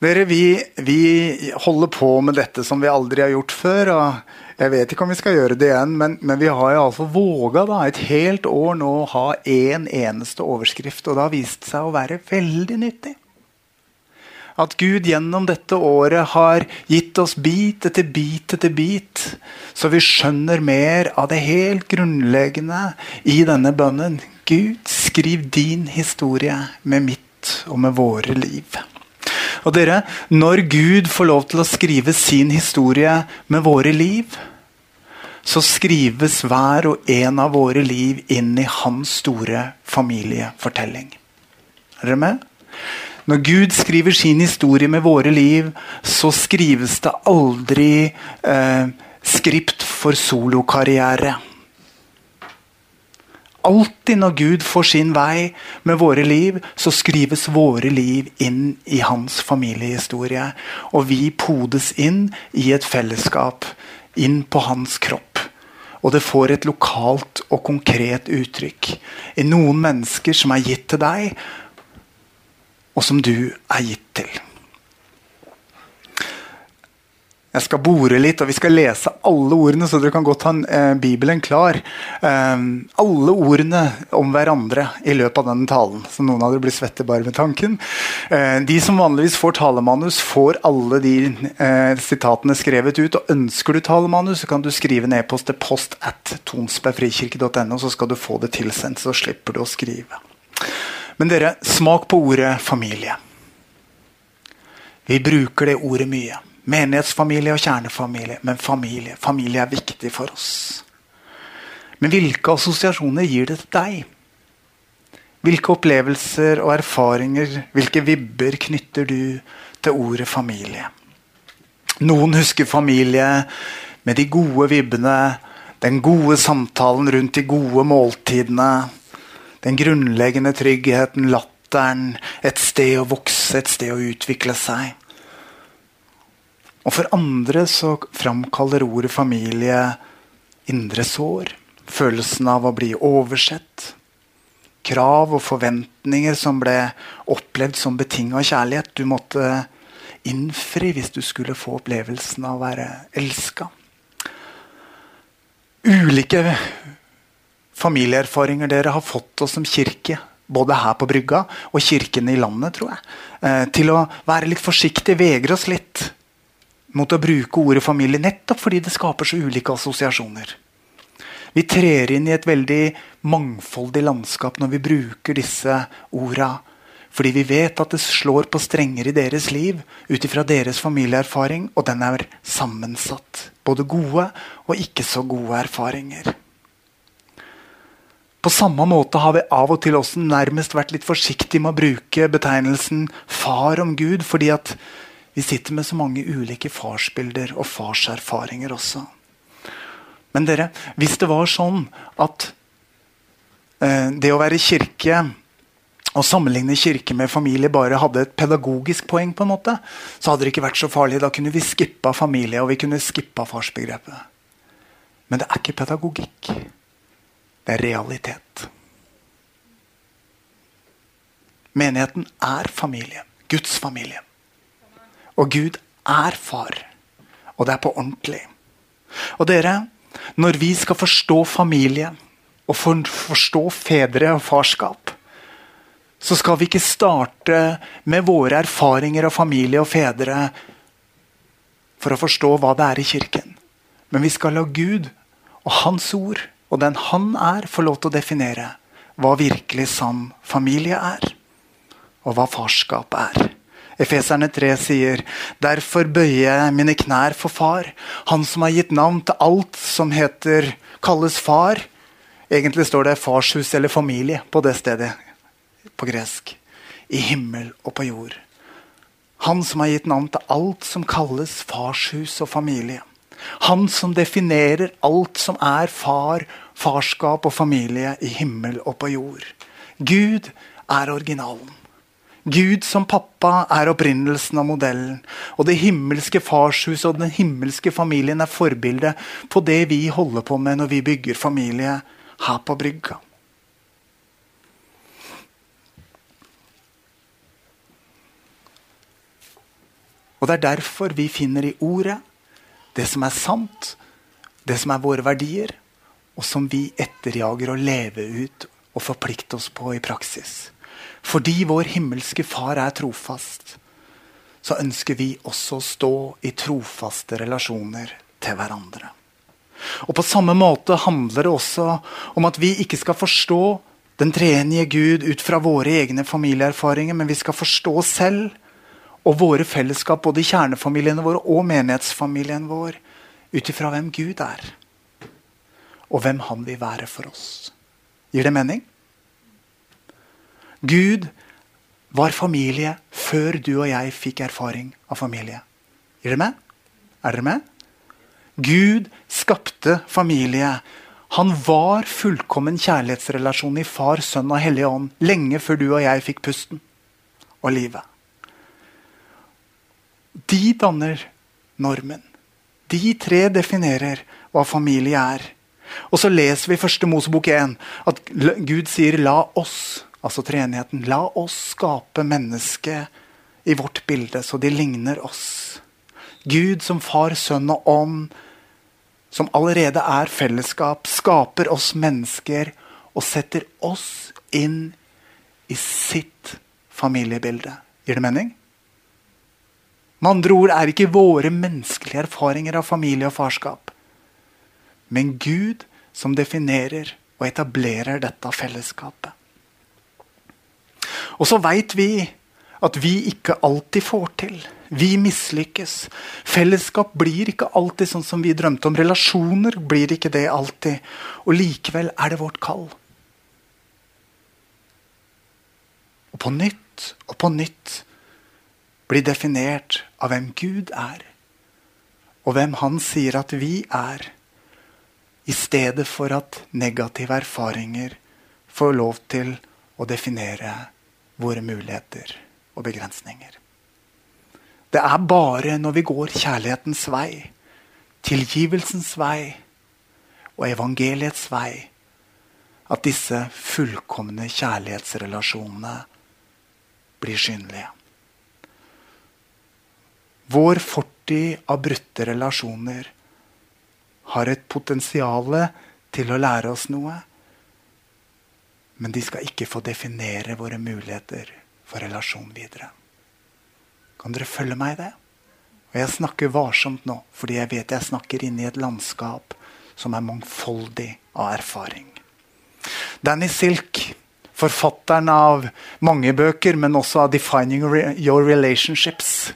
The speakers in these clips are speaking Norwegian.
Dere, vi, vi, holder på med dette som vi aldri har gjort før. og Jeg vet ikke om vi skal gjøre det igjen, men, men vi har altså våga et helt år nå å ha én en eneste overskrift. Og det har vist seg å være veldig nyttig. At Gud gjennom dette året har gitt oss bit etter bit etter bit, så vi skjønner mer av det helt grunnleggende i denne bønnen. Gud, skriv din historie med mitt og med våre liv. Og dere, Når Gud får lov til å skrive sin historie med våre liv, så skrives hver og en av våre liv inn i hans store familiefortelling. Er dere med? Når Gud skriver sin historie med våre liv, så skrives det aldri eh, skript for solokarriere. Alltid når Gud får sin vei med våre liv, så skrives våre liv inn i hans familiehistorie. Og vi podes inn i et fellesskap, inn på hans kropp. Og det får et lokalt og konkret uttrykk i noen mennesker som er gitt til deg, og som du er gitt til. Jeg skal bore litt, og vi skal lese alle ordene, så dere kan godt ha eh, Bibelen klar. Eh, alle ordene om hverandre i løpet av denne talen. Så noen av dere blir svette bare med tanken. Eh, de som vanligvis får talemanus, får alle de eh, sitatene skrevet ut. Og ønsker du talemanus, så kan du skrive en e-post til post at tonsbergfrikirke.no, så skal du få det tilsendt. Så slipper du å skrive. Men dere, smak på ordet familie. Vi bruker det ordet mye. Menighetsfamilie og kjernefamilie. Men familie. Familie er viktig for oss. Men hvilke assosiasjoner gir det til deg? Hvilke opplevelser og erfaringer, hvilke vibber knytter du til ordet familie? Noen husker familie med de gode vibbene, den gode samtalen rundt de gode måltidene, den grunnleggende tryggheten, latteren, et sted å vokse, et sted å utvikle seg. Og for andre så framkaller ordet familie indre sår. Følelsen av å bli oversett. Krav og forventninger som ble opplevd som betinga kjærlighet. Du måtte innfri hvis du skulle få opplevelsen av å være elska. Ulike familieerfaringer dere har fått oss som kirke, både her på brygga og kirkene i landet, tror jeg, eh, til å være litt forsiktige, vegre oss litt mot å bruke ordet familie, nettopp fordi det skaper så ulike assosiasjoner. Vi trer inn i et veldig mangfoldig landskap når vi bruker disse orda. Fordi vi vet at det slår på strenger i deres liv ut ifra deres familieerfaring, og den er sammensatt. Både gode og ikke så gode erfaringer. På samme måte har vi av og til også nærmest vært litt forsiktige med å bruke betegnelsen far om Gud, fordi at vi sitter med så mange ulike farsbilder og farserfaringer også. Men dere, hvis det var sånn at eh, det å være kirke og sammenligne kirke med familie bare hadde et pedagogisk poeng, på en måte, så hadde det ikke vært så farlig. Da kunne vi skippa familie, og vi kunne skippa farsbegrepet. Men det er ikke pedagogikk. Det er realitet. Menigheten er familie. Guds familie. Og Gud er far. Og det er på ordentlig. Og dere, når vi skal forstå familie og forstå fedre og farskap, så skal vi ikke starte med våre erfaringer av familie og fedre for å forstå hva det er i kirken. Men vi skal la Gud og Hans ord og den Han er, få lov til å definere hva virkelig sann familie er, og hva farskap er. Efeserne 3 sier, 'Derfor bøyer jeg mine knær for Far', Han som har gitt navn til alt som heter, kalles far. Egentlig står det farshus eller familie på det stedet på gresk. I himmel og på jord. Han som har gitt navn til alt som kalles farshus og familie. Han som definerer alt som er far, farskap og familie i himmel og på jord. Gud er originalen. Gud som pappa er opprinnelsen av modellen. Og det himmelske farshuset og den himmelske familien er forbildet på det vi holder på med når vi bygger familie her på brygga. Og Det er derfor vi finner i ordet det som er sant, det som er våre verdier, og som vi etterjager å leve ut og forplikte oss på i praksis. Fordi vår himmelske Far er trofast, så ønsker vi også å stå i trofaste relasjoner til hverandre. Og På samme måte handler det også om at vi ikke skal forstå den treenige Gud ut fra våre egne familieerfaringer, men vi skal forstå selv og våre fellesskap, både kjernefamiliene våre og menighetsfamilien vår, ut ifra hvem Gud er. Og hvem han vil være for oss. Gir det mening? Gud var familie før du og jeg fikk erfaring av familie. Gir dere med? Er dere med? Gud skapte familie. Han var fullkommen kjærlighetsrelasjon i Far, Sønn og Hellige Ånd lenge før du og jeg fikk pusten og livet. De danner normen. De tre definerer hva familie er. Og så leser vi i første Mosebok 1 at Gud sier 'la oss', altså treenigheten, 'la oss skape mennesket i vårt bilde, så de ligner oss'. Gud som far, sønn og ånd, som allerede er fellesskap, skaper oss mennesker og setter oss inn i sitt familiebilde. Gir det mening? Med andre ord er ikke våre menneskelige erfaringer av familie og farskap, men Gud som definerer og etablerer dette fellesskapet. Og så veit vi at vi ikke alltid får til. Vi mislykkes. Fellesskap blir ikke alltid sånn som vi drømte om. Relasjoner blir ikke det alltid. Og likevel er det vårt kall. Og på nytt og på nytt blir definert av hvem Gud er, og hvem Han sier at vi er, i stedet for at negative erfaringer får lov til å definere våre muligheter og begrensninger. Det er bare når vi går kjærlighetens vei, tilgivelsens vei og evangeliets vei, at disse fullkomne kjærlighetsrelasjonene blir synlige. Vår fortid av brutte relasjoner har et potensial til å lære oss noe. Men de skal ikke få definere våre muligheter for relasjon videre. Kan dere følge meg i det? Og Jeg snakker varsomt nå, fordi jeg vet jeg snakker inn i et landskap som er mangfoldig av erfaring. Danny Silk, forfatteren av mange bøker, men også av 'Defining Your Relationships',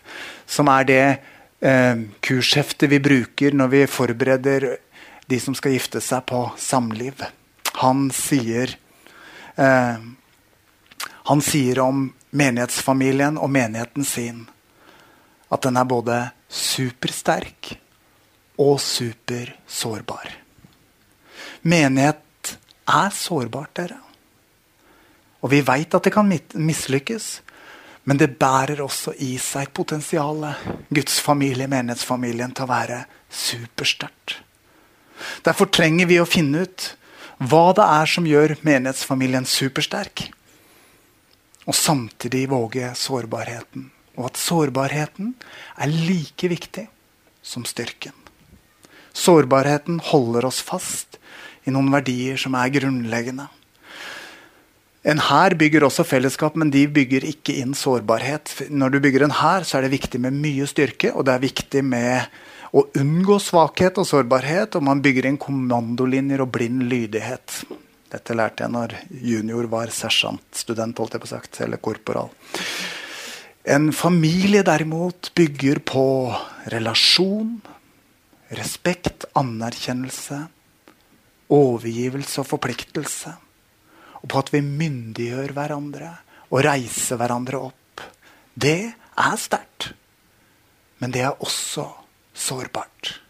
som er det eh, kursheftet vi bruker når vi forbereder de som skal gifte seg på samliv. Han sier, eh, han sier om menighetsfamilien og menigheten sin at den er både supersterk og supersårbar. Menighet er sårbart, dere. Og vi veit at det kan mislykkes. Men det bærer også i seg potensialet, Guds familie, menighetsfamilien, til å være supersterkt. Derfor trenger vi å finne ut hva det er som gjør menighetsfamilien supersterk. Og samtidig våge sårbarheten. Og at sårbarheten er like viktig som styrken. Sårbarheten holder oss fast i noen verdier som er grunnleggende. En hær bygger også fellesskap, men de bygger ikke inn sårbarhet. Når du bygger en hær, så er det viktig med mye styrke, og det er viktig med å unngå svakhet og sårbarhet, og man bygger inn kommandolinjer og blind lydighet. Dette lærte jeg når junior var sersjantstudent, holdt jeg på sagt, eller korporal. En familie derimot bygger på relasjon, respekt, anerkjennelse, overgivelse og forpliktelse og på at vi myndiggjør hverandre og reiser hverandre opp. Det er sterkt, men det er også sårbart.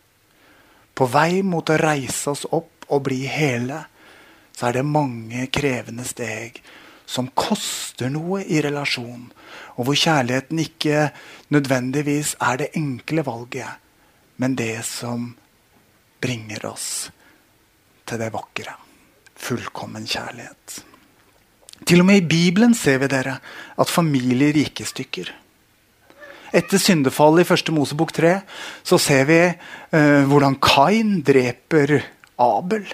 På vei mot å reise oss opp og bli hele, så er det mange krevende steg som koster noe i relasjon, og hvor kjærligheten ikke nødvendigvis er det enkle valget, men det som bringer oss til det vakre. Fullkommen kjærlighet. Til og med i Bibelen ser vi dere at familier gikk i stykker. Etter syndefallet i første Mosebok 3 så ser vi eh, hvordan Kain dreper Abel.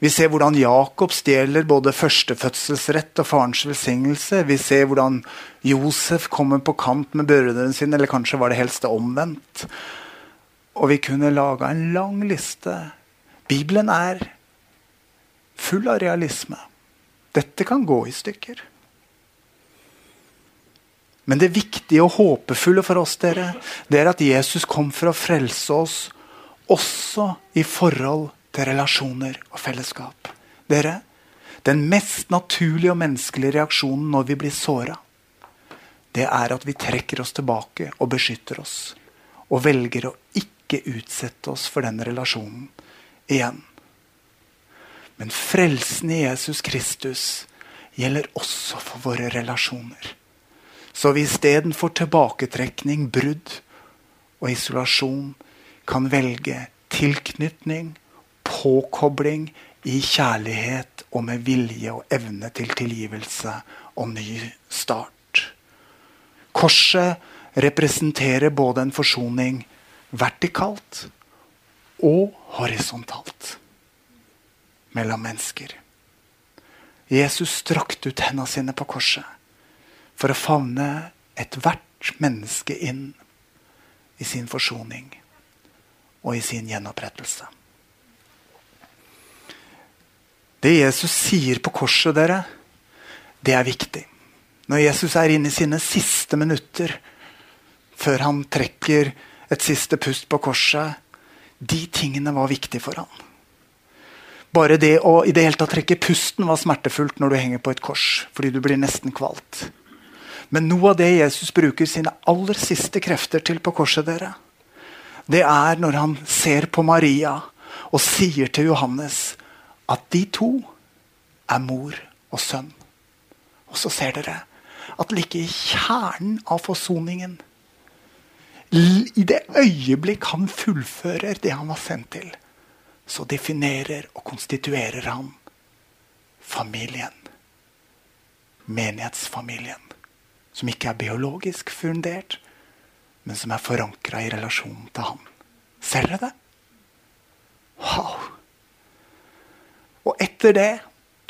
Vi ser hvordan Jakob stjeler både førstefødselsrett og farens velsignelse. Vi ser hvordan Josef kommer på kant med brødrene sine, eller kanskje var det helst omvendt. Og vi kunne laga en lang liste. Bibelen er full av realisme. Dette kan gå i stykker. Men det viktige og håpefulle for oss dere, det er at Jesus kom for å frelse oss også i forhold til relasjoner og fellesskap. Dere, den mest naturlige og menneskelige reaksjonen når vi blir såra, det er at vi trekker oss tilbake og beskytter oss. Og velger å ikke utsette oss for den relasjonen igjen. Men frelsen i Jesus Kristus gjelder også for våre relasjoner. Så vi istedenfor tilbaketrekning, brudd og isolasjon kan velge tilknytning, påkobling i kjærlighet og med vilje og evne til tilgivelse og ny start. Korset representerer både en forsoning vertikalt og horisontalt mellom mennesker. Jesus strakte ut hendene sine på korset for å favne ethvert menneske inn i sin forsoning og i sin gjenopprettelse. Det Jesus sier på korset, dere, det er viktig. Når Jesus er inne i sine siste minutter før han trekker et siste pust på korset, de tingene var viktige for han. Bare det å i det hele tatt trekke pusten var smertefullt når du henger på et kors, fordi du blir nesten kvalt. Men noe av det Jesus bruker sine aller siste krefter til på korset, dere, det er når han ser på Maria og sier til Johannes at de to er mor og sønn. Og så ser dere at like i kjernen av forsoningen I det øyeblikk han fullfører det han var sendt til, så definerer og konstituerer han familien. Menighetsfamilien som ikke er biologisk fundert, men som er forankra i relasjonen til han. Ser dere det? Wow! Og etter det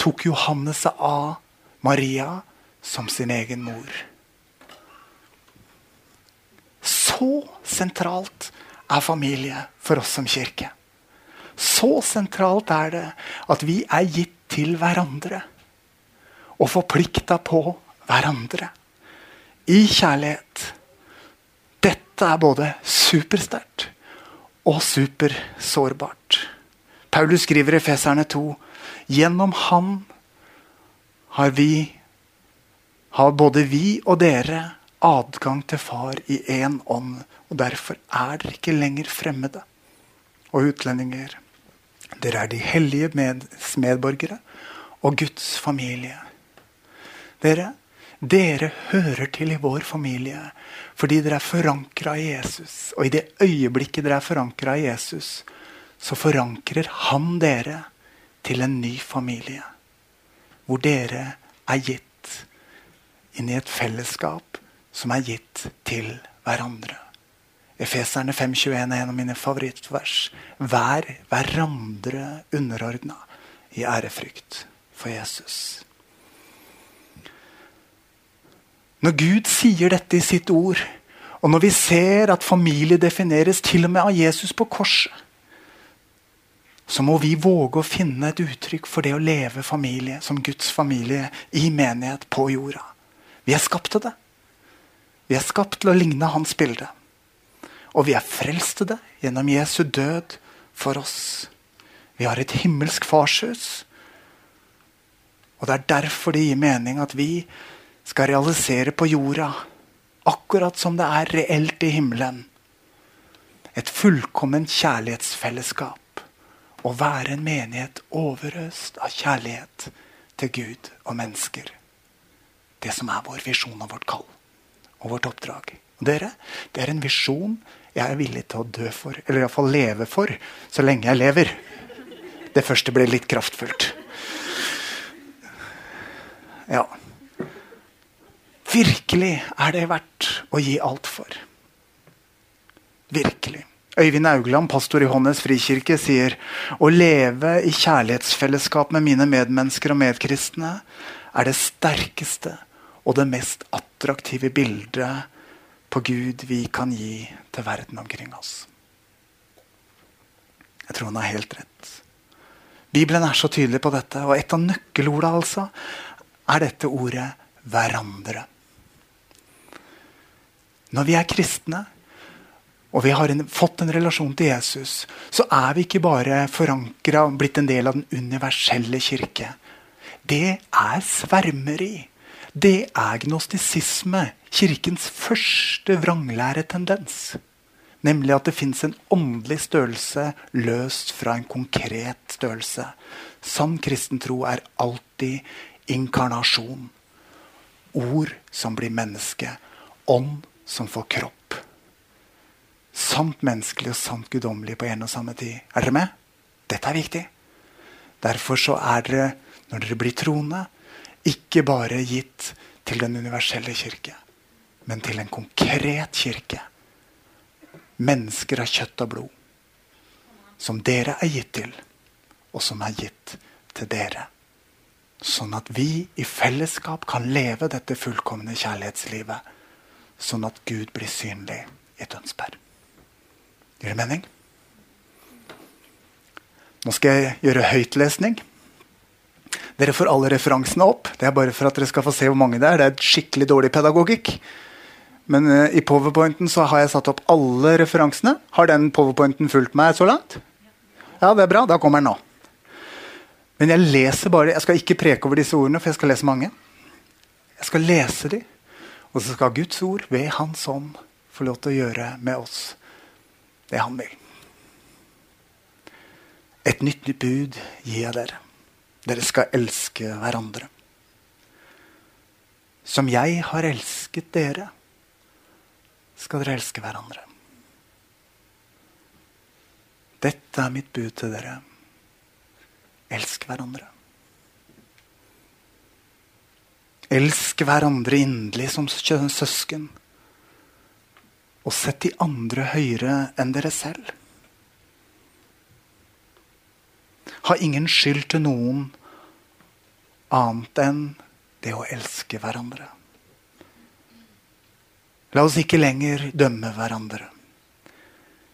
tok Johannes seg av Maria som sin egen mor. Så sentralt er familie for oss som kirke. Så sentralt er det at vi er gitt til hverandre. Og forplikta på hverandre i kjærlighet. Dette er både supersterkt og supersårbart. Paulus skriver i Feserne 2.: Gjennom Han har vi har både vi og dere adgang til Far i én ånd. Og derfor er dere ikke lenger fremmede og utlendinger. Dere er de hellige medborgere og Guds familie. Dere, dere hører til i vår familie fordi dere er forankra i Jesus. Og i det øyeblikket dere er forankra i Jesus, så forankrer han dere til en ny familie. Hvor dere er gitt inn i et fellesskap som er gitt til hverandre. Efeserne 5,21 er en av mine favorittvers. Vær hverandre underordna i ærefrykt for Jesus. Når Gud sier dette i sitt ord, og når vi ser at familie defineres til og med av Jesus på korset, så må vi våge å finne et uttrykk for det å leve familie som Guds familie i menighet på jorda. Vi er skapt til det. Vi er skapt til å ligne hans bilde. Og vi er frelst til det gjennom Jesu død for oss. Vi har et himmelsk farshus. Og det er derfor det gir mening at vi skal realisere på jorda, akkurat som det er reelt i himmelen. Et fullkomment kjærlighetsfellesskap. Å være en menighet overøst av kjærlighet til Gud og mennesker. det som er vår visjon og vårt kall og vårt oppdrag. Og dere, det er en visjon jeg er villig til å dø for, eller iallfall leve for, så lenge jeg lever. Det første ble litt kraftfullt. Ja. Virkelig er det verdt å gi alt for. Virkelig. Øyvind Augland, pastor i Håndens frikirke, sier å leve i kjærlighetsfellesskap med mine medmennesker og medkristne er det sterkeste og det mest attraktive bildet på Gud vi kan gi til verden omkring oss. Jeg tror han har helt rett. Bibelen er så tydelig på dette, og et av nøkkelordene altså er dette ordet 'hverandre'. Når vi er kristne, og vi har en, fått en relasjon til Jesus, så er vi ikke bare forankra og blitt en del av den universelle kirke. Det er svermeri. Det er gnostisisme. Kirkens første vranglæretendens. Nemlig at det fins en åndelig størrelse løst fra en konkret størrelse. Sann kristentro er alltid inkarnasjon. Ord som blir menneske. Ånd som får kropp. Sant menneskelig og sant guddommelig på en og samme tid. Er dere med? Dette er viktig. Derfor så er dere, når dere blir troende, ikke bare gitt til den universelle kirke, men til en konkret kirke. Mennesker av kjøtt og blod. Som dere er gitt til, og som er gitt til dere. Sånn at vi i fellesskap kan leve dette fullkomne kjærlighetslivet. Sånn at Gud blir synlig i Tønsberg. Gir det mening? Nå skal jeg gjøre høytlesning. Dere får alle referansene opp. Det er bare for at dere skal få se hvor mange det er. Det er skikkelig dårlig pedagogikk. Men uh, i powerpointen så har jeg satt opp alle referansene. Har den powerpointen fulgt meg så langt? Ja, det er bra. Da kommer den nå. Men jeg leser bare, jeg skal ikke preke over disse ordene, for jeg skal lese mange. Jeg skal lese de, og så skal Guds ord ved Hans ånd få lov til å gjøre med oss det han vil. Et nytt bud gir jeg dere. Dere skal elske hverandre. Som jeg har elsket dere, skal dere elske hverandre. Dette er mitt bud til dere Elsk hverandre. Elsk hverandre inderlig som søsken. Og sett de andre høyere enn dere selv. Ha ingen skyld til noen annet enn det å elske hverandre. La oss ikke lenger dømme hverandre.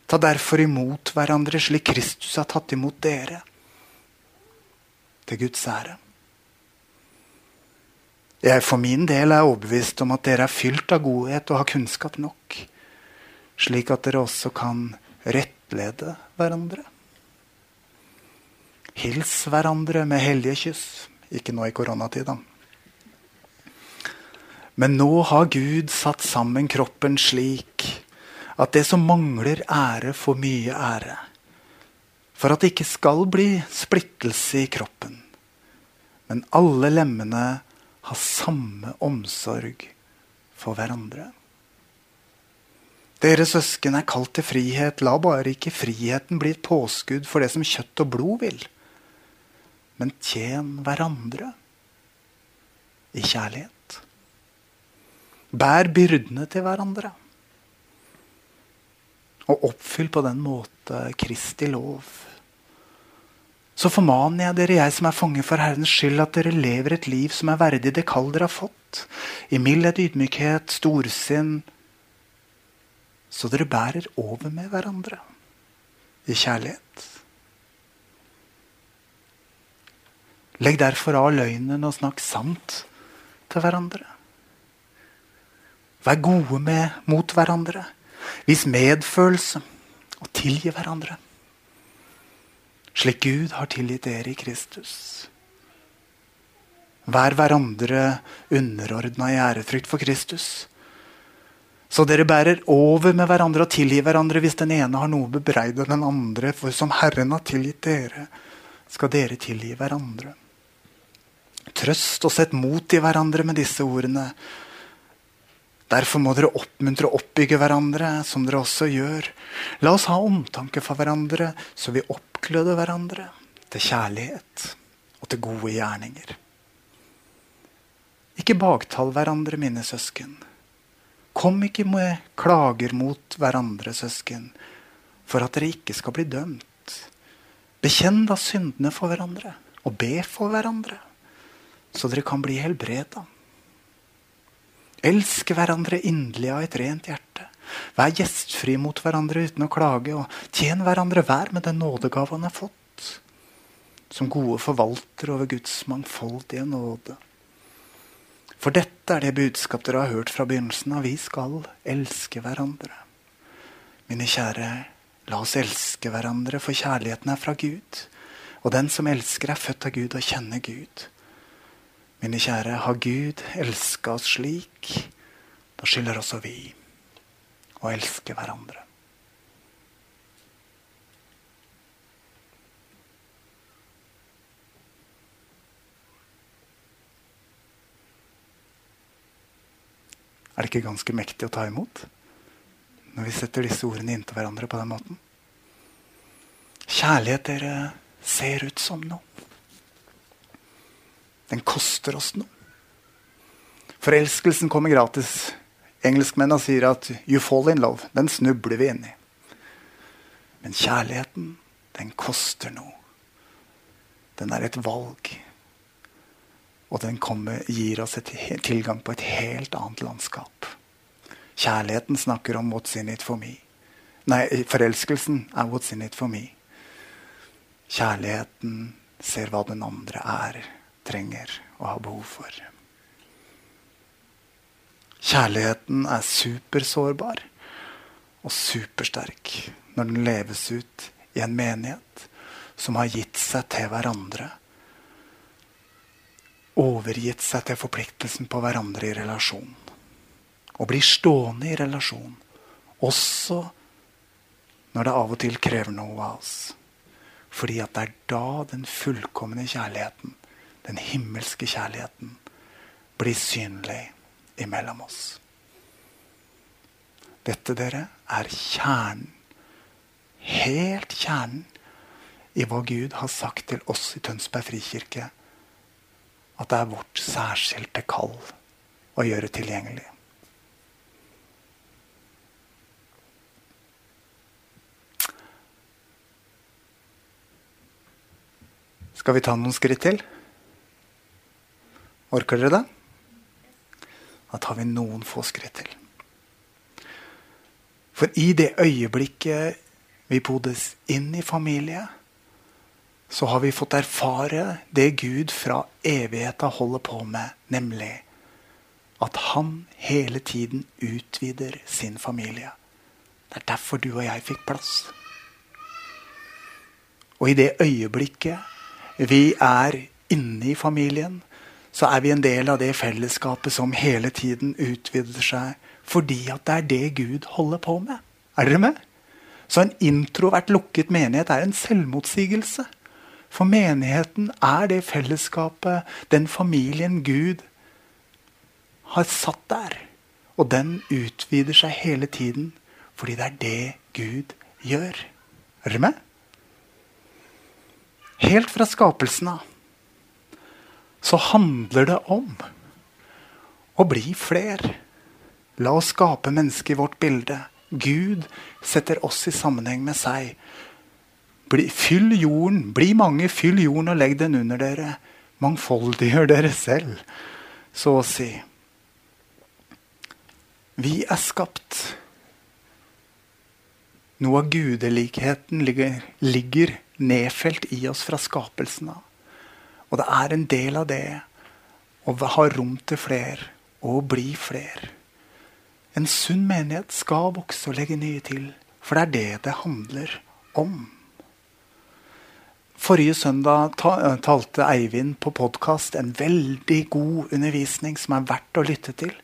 Ta derfor imot hverandre slik Kristus har tatt imot dere til Guds ære. Jeg for min del er overbevist om at dere er fylt av godhet og har kunnskap nok, slik at dere også kan rettlede hverandre. Hils hverandre med hellige kyss. Ikke nå i koronatida. Men nå har Gud satt sammen kroppen slik at det som mangler ære, får mye ære for at det ikke skal bli splittelse i kroppen. Men alle lemmene har samme omsorg for hverandre. Dere søsken er kalt til frihet. La bare ikke friheten bli et påskudd for det som kjøtt og blod vil. Men tjen hverandre i kjærlighet. Bær byrdene til hverandre. Og oppfyll på den måte Kristi lov så formaner jeg dere, jeg som er fange for Herrens skyld, at dere lever et liv som er verdig det kall dere har fått, i mildhet, ydmykhet, storsinn, så dere bærer over med hverandre i kjærlighet. Legg derfor av løgnen og snakk sant til hverandre. Vær gode med, mot hverandre. Vis medfølelse og tilgi hverandre slik Gud har tilgitt dere i Kristus. Vær hverandre underordna i ærefrykt for Kristus. Så dere bærer over med hverandre og tilgir hverandre hvis den ene har noe å bebreide den andre. For som Herren har tilgitt dere, skal dere tilgi hverandre. trøst og sett mot i hverandre med disse ordene. Derfor må dere oppmuntre og oppbygge hverandre, som dere også gjør. La oss ha omtanke for hverandre, så vi oppgløder hverandre til kjærlighet og til gode gjerninger. Ikke baktal hverandre, mine søsken. Kom ikke med klager mot hverandre, søsken, for at dere ikke skal bli dømt. Bekjenn da syndene for hverandre, og be for hverandre, så dere kan bli helbreda. Elsk hverandre inderlig av et rent hjerte. Vær gjestfri mot hverandre uten å klage, og tjen hverandre hver med den nådegave han har fått. Som gode forvaltere over Guds mangfoldige nåde. For dette er det budskap dere har hørt fra begynnelsen av. Vi skal elske hverandre. Mine kjære, la oss elske hverandre, for kjærligheten er fra Gud. Og den som elsker, er født av Gud og kjenner Gud. Mine kjære, har Gud elska oss slik, da skylder også vi å elske hverandre. Er det ikke ganske mektig å ta imot? Når vi setter disse ordene inntil hverandre på den måten. Kjærlighet dere ser ut som noe. Den koster oss noe. Forelskelsen kommer gratis. Engelskmennene sier at 'you fall in love'. Den snubler vi inn i. Men kjærligheten, den koster noe. Den er et valg. Og den kommer, gir oss tilgang på et helt annet landskap. Kjærligheten snakker om 'what's in it for me'. Nei, forelskelsen er 'what's in it for me'. Kjærligheten ser hva den andre er, trenger og har behov for. Kjærligheten er supersårbar og supersterk når den leves ut i en menighet som har gitt seg til hverandre overgitt seg til forpliktelsen på hverandre i relasjon. Og blir stående i relasjon, også når det av og til krever noe av oss. Fordi at det er da den fullkomne kjærligheten, den himmelske kjærligheten, blir synlig imellom oss. Dette, dere, er kjernen, helt kjernen, i hva Gud har sagt til oss i Tønsberg frikirke at det er vårt særskilte kall å gjøre tilgjengelig. Skal vi ta noen skritt til? Orker dere det? Da tar vi noen få skritt til. For i det øyeblikket vi podes inn i familie, så har vi fått erfare det Gud fra evigheta holder på med, nemlig at han hele tiden utvider sin familie. Det er derfor du og jeg fikk plass. Og i det øyeblikket vi er inne i familien, så er vi en del av det fellesskapet som hele tiden utvider seg fordi at det er det Gud holder på med. Er dere med? Så en introvert, lukket menighet er en selvmotsigelse. For menigheten er det fellesskapet, den familien Gud har satt der. Og den utvider seg hele tiden fordi det er det Gud gjør. Er dere med? Helt fra skapelsen av så handler det om å bli fler. La oss skape mennesket i vårt bilde. Gud setter oss i sammenheng med seg. Bli, fyll jorden. Bli mange, fyll jorden og legg den under dere. Mangfoldiggjør dere selv, så å si. Vi er skapt. Noe av gudelikheten ligger, ligger nedfelt i oss fra skapelsen av. Og det er en del av det å ha rom til fler og bli fler. En sunn menighet skal vokse og legge nye til, for det er det det handler om. Forrige søndag talte Eivind på podkast en veldig god undervisning som er verdt å lytte til.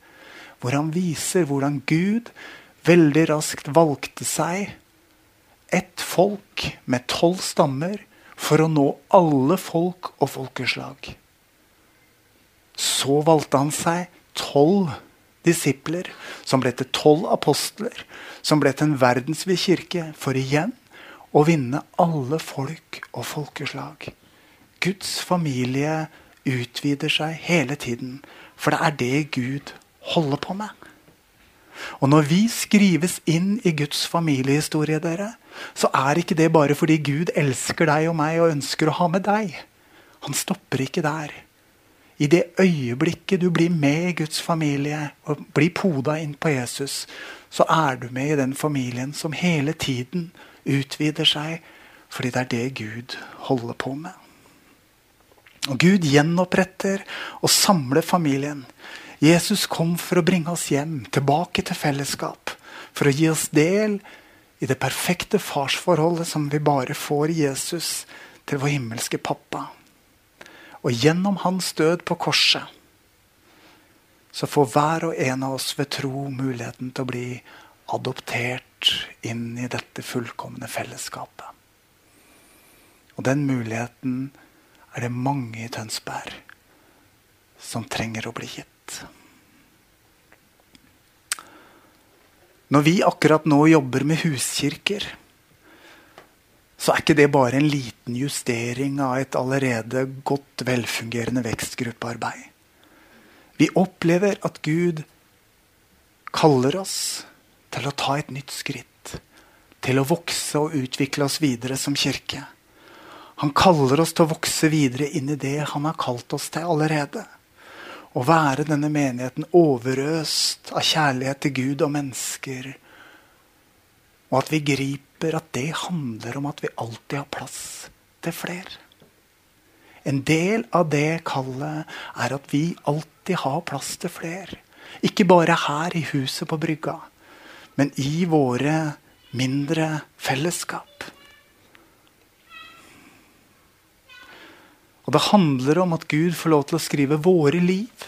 Hvor han viser hvordan Gud veldig raskt valgte seg ett folk med tolv stammer for å nå alle folk og folkeslag. Så valgte han seg tolv disipler, som ble til tolv apostler, som ble til en verdensvid kirke, for igjen å vinne alle folk og folkeslag. Guds familie utvider seg hele tiden, for det er det Gud holder på med. Og når vi skrives inn i Guds familiehistorie, dere, så er ikke det bare fordi Gud elsker deg og meg og ønsker å ha med deg. Han stopper ikke der. I det øyeblikket du blir med i Guds familie og blir poda inn på Jesus, så er du med i den familien som hele tiden utvider seg, fordi det er det Gud holder på med. Og Gud gjenoppretter og samler familien. Jesus kom for å bringe oss hjem, tilbake til fellesskap. For å gi oss del i det perfekte farsforholdet som vi bare får i Jesus til vår himmelske pappa. Og gjennom hans død på korset så får hver og en av oss ved tro muligheten til å bli adoptert inn i dette fullkomne fellesskapet. Og den muligheten er det mange i Tønsberg som trenger å bli gitt. Når vi akkurat nå jobber med huskirker, så er ikke det bare en liten justering av et allerede godt velfungerende vekstgruppearbeid. Vi opplever at Gud kaller oss til å ta et nytt skritt. Til å vokse og utvikle oss videre som kirke. Han kaller oss til å vokse videre inn i det han har kalt oss til allerede. Å være denne menigheten overøst av kjærlighet til Gud og mennesker. Og at vi griper at det handler om at vi alltid har plass til flere. En del av det kallet er at vi alltid har plass til flere. Ikke bare her i huset på brygga, men i våre mindre fellesskap. Og det handler om at Gud får lov til å skrive våre liv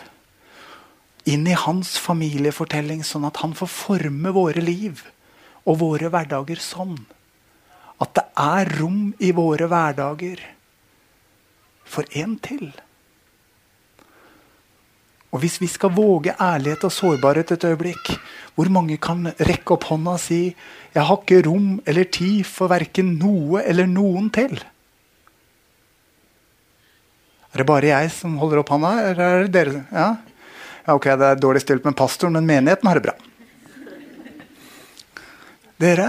inn i hans familiefortelling, sånn at han får forme våre liv og våre hverdager sånn. At det er rom i våre hverdager for en til. Og hvis vi skal våge ærlighet og sårbarhet et øyeblikk, hvor mange kan rekke opp hånda og si 'Jeg har ikke rom eller tid for verken noe eller noen til'? Er det bare jeg som holder opp hånda, eller er det dere? Ja? ja, ok, det er dårlig stilt med pastoren, men menigheten har det bra. Dere,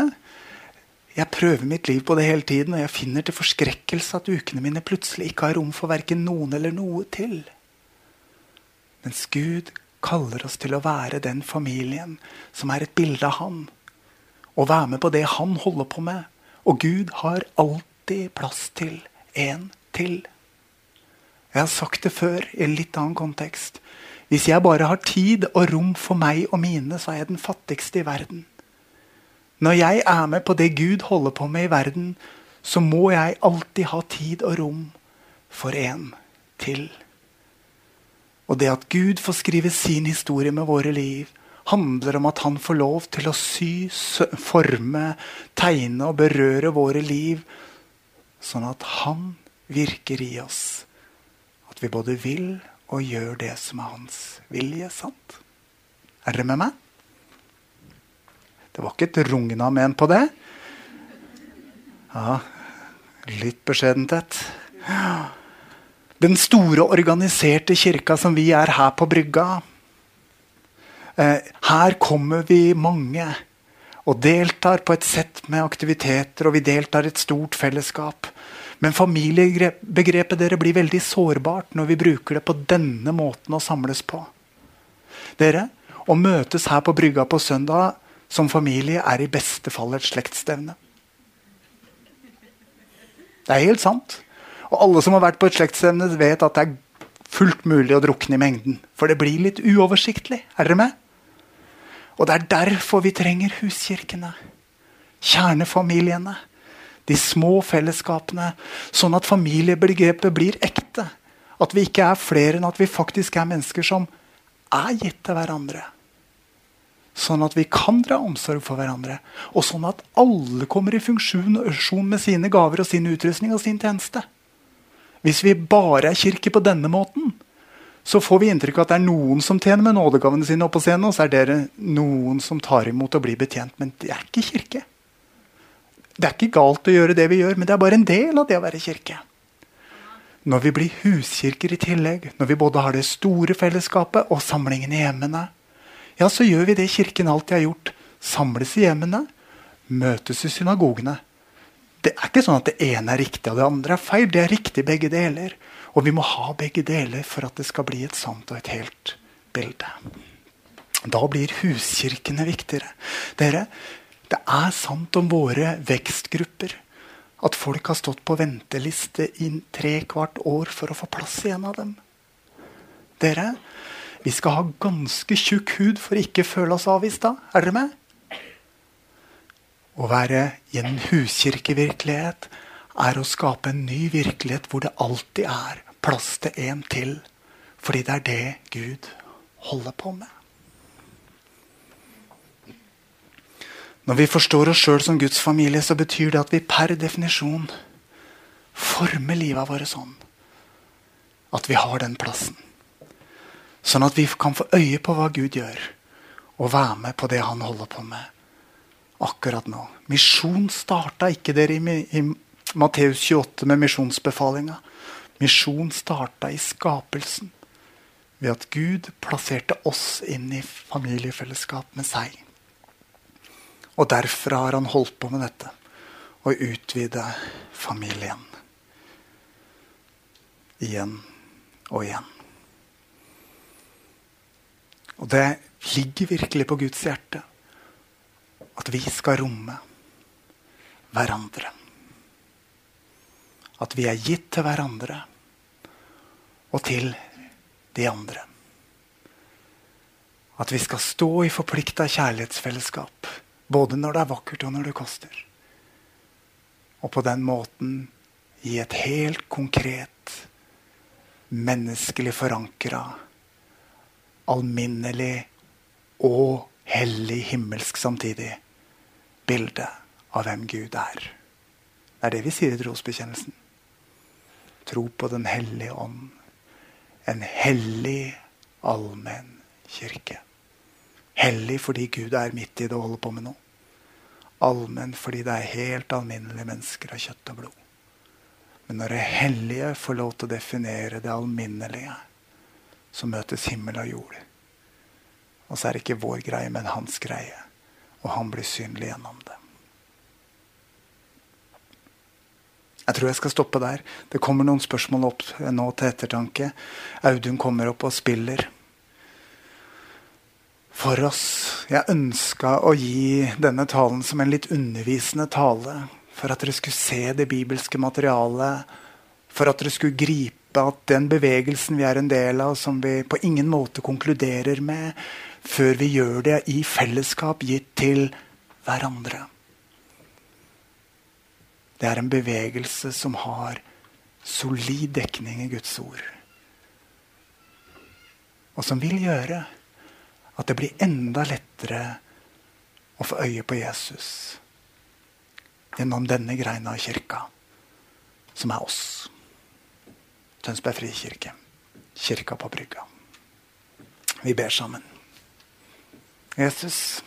jeg prøver mitt liv på det hele tiden, og jeg finner til forskrekkelse at ukene mine plutselig ikke har rom for verken noen eller noe til. Mens Gud kaller oss til å være den familien som er et bilde av Han. Og være med på det Han holder på med. Og Gud har alltid plass til en til. Jeg har sagt det før i en litt annen kontekst. Hvis jeg bare har tid og rom for meg og mine, så er jeg den fattigste i verden. Når jeg er med på det Gud holder på med i verden, så må jeg alltid ha tid og rom for en til. Og det at Gud får skrive sin historie med våre liv, handler om at han får lov til å sy, forme, tegne og berøre våre liv, sånn at han virker i oss. At vi både vil og gjør det som er hans vilje. sant? Er dere med meg? Det var ikke et rungende amen på det. Ja, litt beskjedenthet. Den store, organiserte kirka som vi er her på brygga. Eh, her kommer vi mange og deltar på et sett med aktiviteter, og vi deltar i et stort fellesskap. Men familiebegrepet dere blir veldig sårbart når vi bruker det på denne måten å samles på. Dere, Å møtes her på brygga på søndag som familie er i beste fall et slektsstevne. Det er helt sant. Og alle som har vært på et slektsstevne, vet at det er fullt mulig å drukne i mengden. For det blir litt uoversiktlig. Er dere med? Og det er derfor vi trenger huskirkene. Kjernefamiliene. De små fellesskapene. Sånn at familiebegrepet blir ekte. At vi ikke er flere enn at vi faktisk er mennesker som er gitt til hverandre. Sånn at vi kan dra omsorg for hverandre. Og sånn at alle kommer i funksjon med sine gaver og sin utrustning og sin tjeneste. Hvis vi bare er kirke på denne måten, så får vi inntrykk av at det er noen som tjener med nådegavene sine opp på scenen, og så er dere noen som tar imot og blir betjent. Men det er ikke kirke. Det er ikke galt å gjøre det vi gjør, men det er bare en del av det å være kirke. Når vi blir huskirker i tillegg, når vi både har det store fellesskapet og samlingen i hjemmene, ja, så gjør vi det Kirken alltid har gjort. Samles i hjemmene, møtes i synagogene. Det er ikke sånn at det ene er riktig og det andre er feil. Det er riktig begge deler. Og vi må ha begge deler for at det skal bli et sant og et helt bilde. Da blir huskirkene viktigere. Dere, det er sant om våre vekstgrupper at folk har stått på venteliste i tre kvart år for å få plass i en av dem. Dere, vi skal ha ganske tjukk hud for å ikke føle oss avvist da. Er dere med? Å være i en huskirkevirkelighet er å skape en ny virkelighet hvor det alltid er plass til en til. Fordi det er det Gud holder på med. Når vi forstår oss sjøl som Guds familie, så betyr det at vi per definisjon former livet vårt sånn at vi har den plassen. Sånn at vi kan få øye på hva Gud gjør, og være med på det han holder på med akkurat nå. Misjon starta ikke dere i, i Matteus 28 med misjonsbefalinga. Misjon starta i skapelsen ved at Gud plasserte oss inn i familiefellesskap med seg. Og derfra har han holdt på med dette å utvide familien. Igjen og igjen. Og det ligger virkelig på Guds hjerte at vi skal romme hverandre. At vi er gitt til hverandre og til de andre. At vi skal stå i forplikta kjærlighetsfellesskap. Både når det er vakkert, og når det koster. Og på den måten gi et helt konkret, menneskelig forankra, alminnelig og hellig himmelsk samtidig bilde av hvem Gud er. Det er det vi sier i trosbekjennelsen. Tro på Den hellige ånd. En hellig, allmenn kirke. Hellig fordi Gud er midt i det og holder på med noe. Allmenn fordi det er helt alminnelige mennesker av kjøtt og blod. Men når det hellige får lov til å definere det alminnelige, så møtes himmel og jord. Og så er det ikke vår greie, men hans greie. Og han blir synlig gjennom det. Jeg tror jeg skal stoppe der. Det kommer noen spørsmål opp nå til ettertanke. Audun kommer opp og spiller for oss. Jeg ønska å gi denne talen som en litt undervisende tale. For at dere skulle se det bibelske materialet. For at dere skulle gripe at den bevegelsen vi er en del av, som vi på ingen måte konkluderer med, før vi gjør det i fellesskap gitt til hverandre. Det er en bevegelse som har solid dekning i Guds ord. Og som vil gjøre at det blir enda lettere å få øye på Jesus gjennom denne greina av kirka, som er oss. Tønsberg frikirke. Kirka på brygga. Vi ber sammen. Jesus.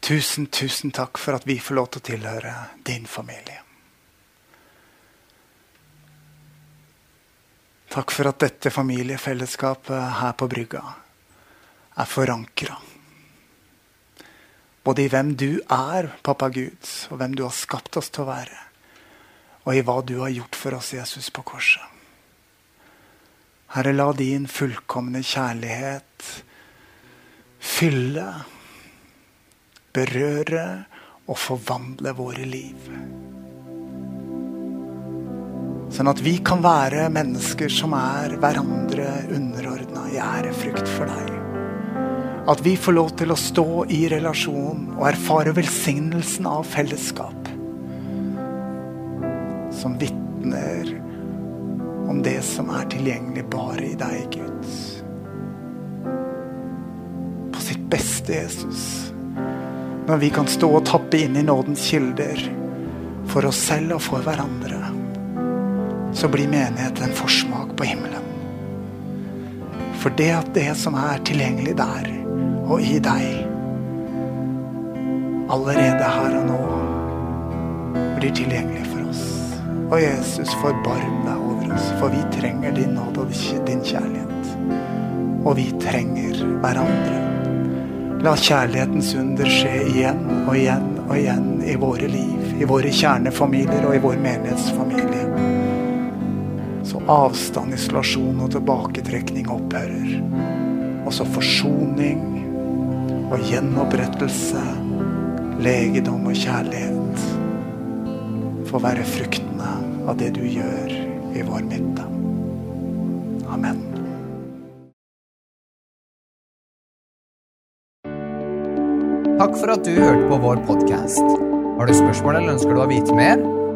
Tusen, tusen takk for at vi får lov til å tilhøre din familie. Takk for at dette familiefellesskapet her på brygga er forankra. Både i hvem du er, pappa Gud, og hvem du har skapt oss til å være. Og i hva du har gjort for oss, Jesus, på korset. Herre, la din fullkomne kjærlighet fylle berøre og forvandle våre liv. Sånn at vi kan være mennesker som er hverandre underordna i ærefrykt for deg. At vi får lov til å stå i relasjon og erfare velsignelsen av fellesskap. Som vitner om det som er tilgjengelig bare i deg, Gud. På sitt beste, Jesus når vi kan stå og tappe inn i nådens kilder for oss selv og for hverandre. Så blir menighet en forsmak på himmelen. For det at det som er tilgjengelig der og i deg, allerede her og nå blir tilgjengelig for oss. Og Jesus, forbarm deg over oss, for vi trenger din nåde og din kjærlighet. Og vi trenger hverandre. La kjærlighetens under skje igjen og igjen og igjen i våre liv, i våre kjernefamilier og i vår menighetsfamilie. Så avstand, isolasjon og tilbaketrekning opphører. Og så forsoning og gjenopprettelse, legedom og kjærlighet får være fruktene av det du gjør i vår midte. Amen. Takk for at du hørte på vår podkast. Har du spørsmål eller ønsker du å vite mer?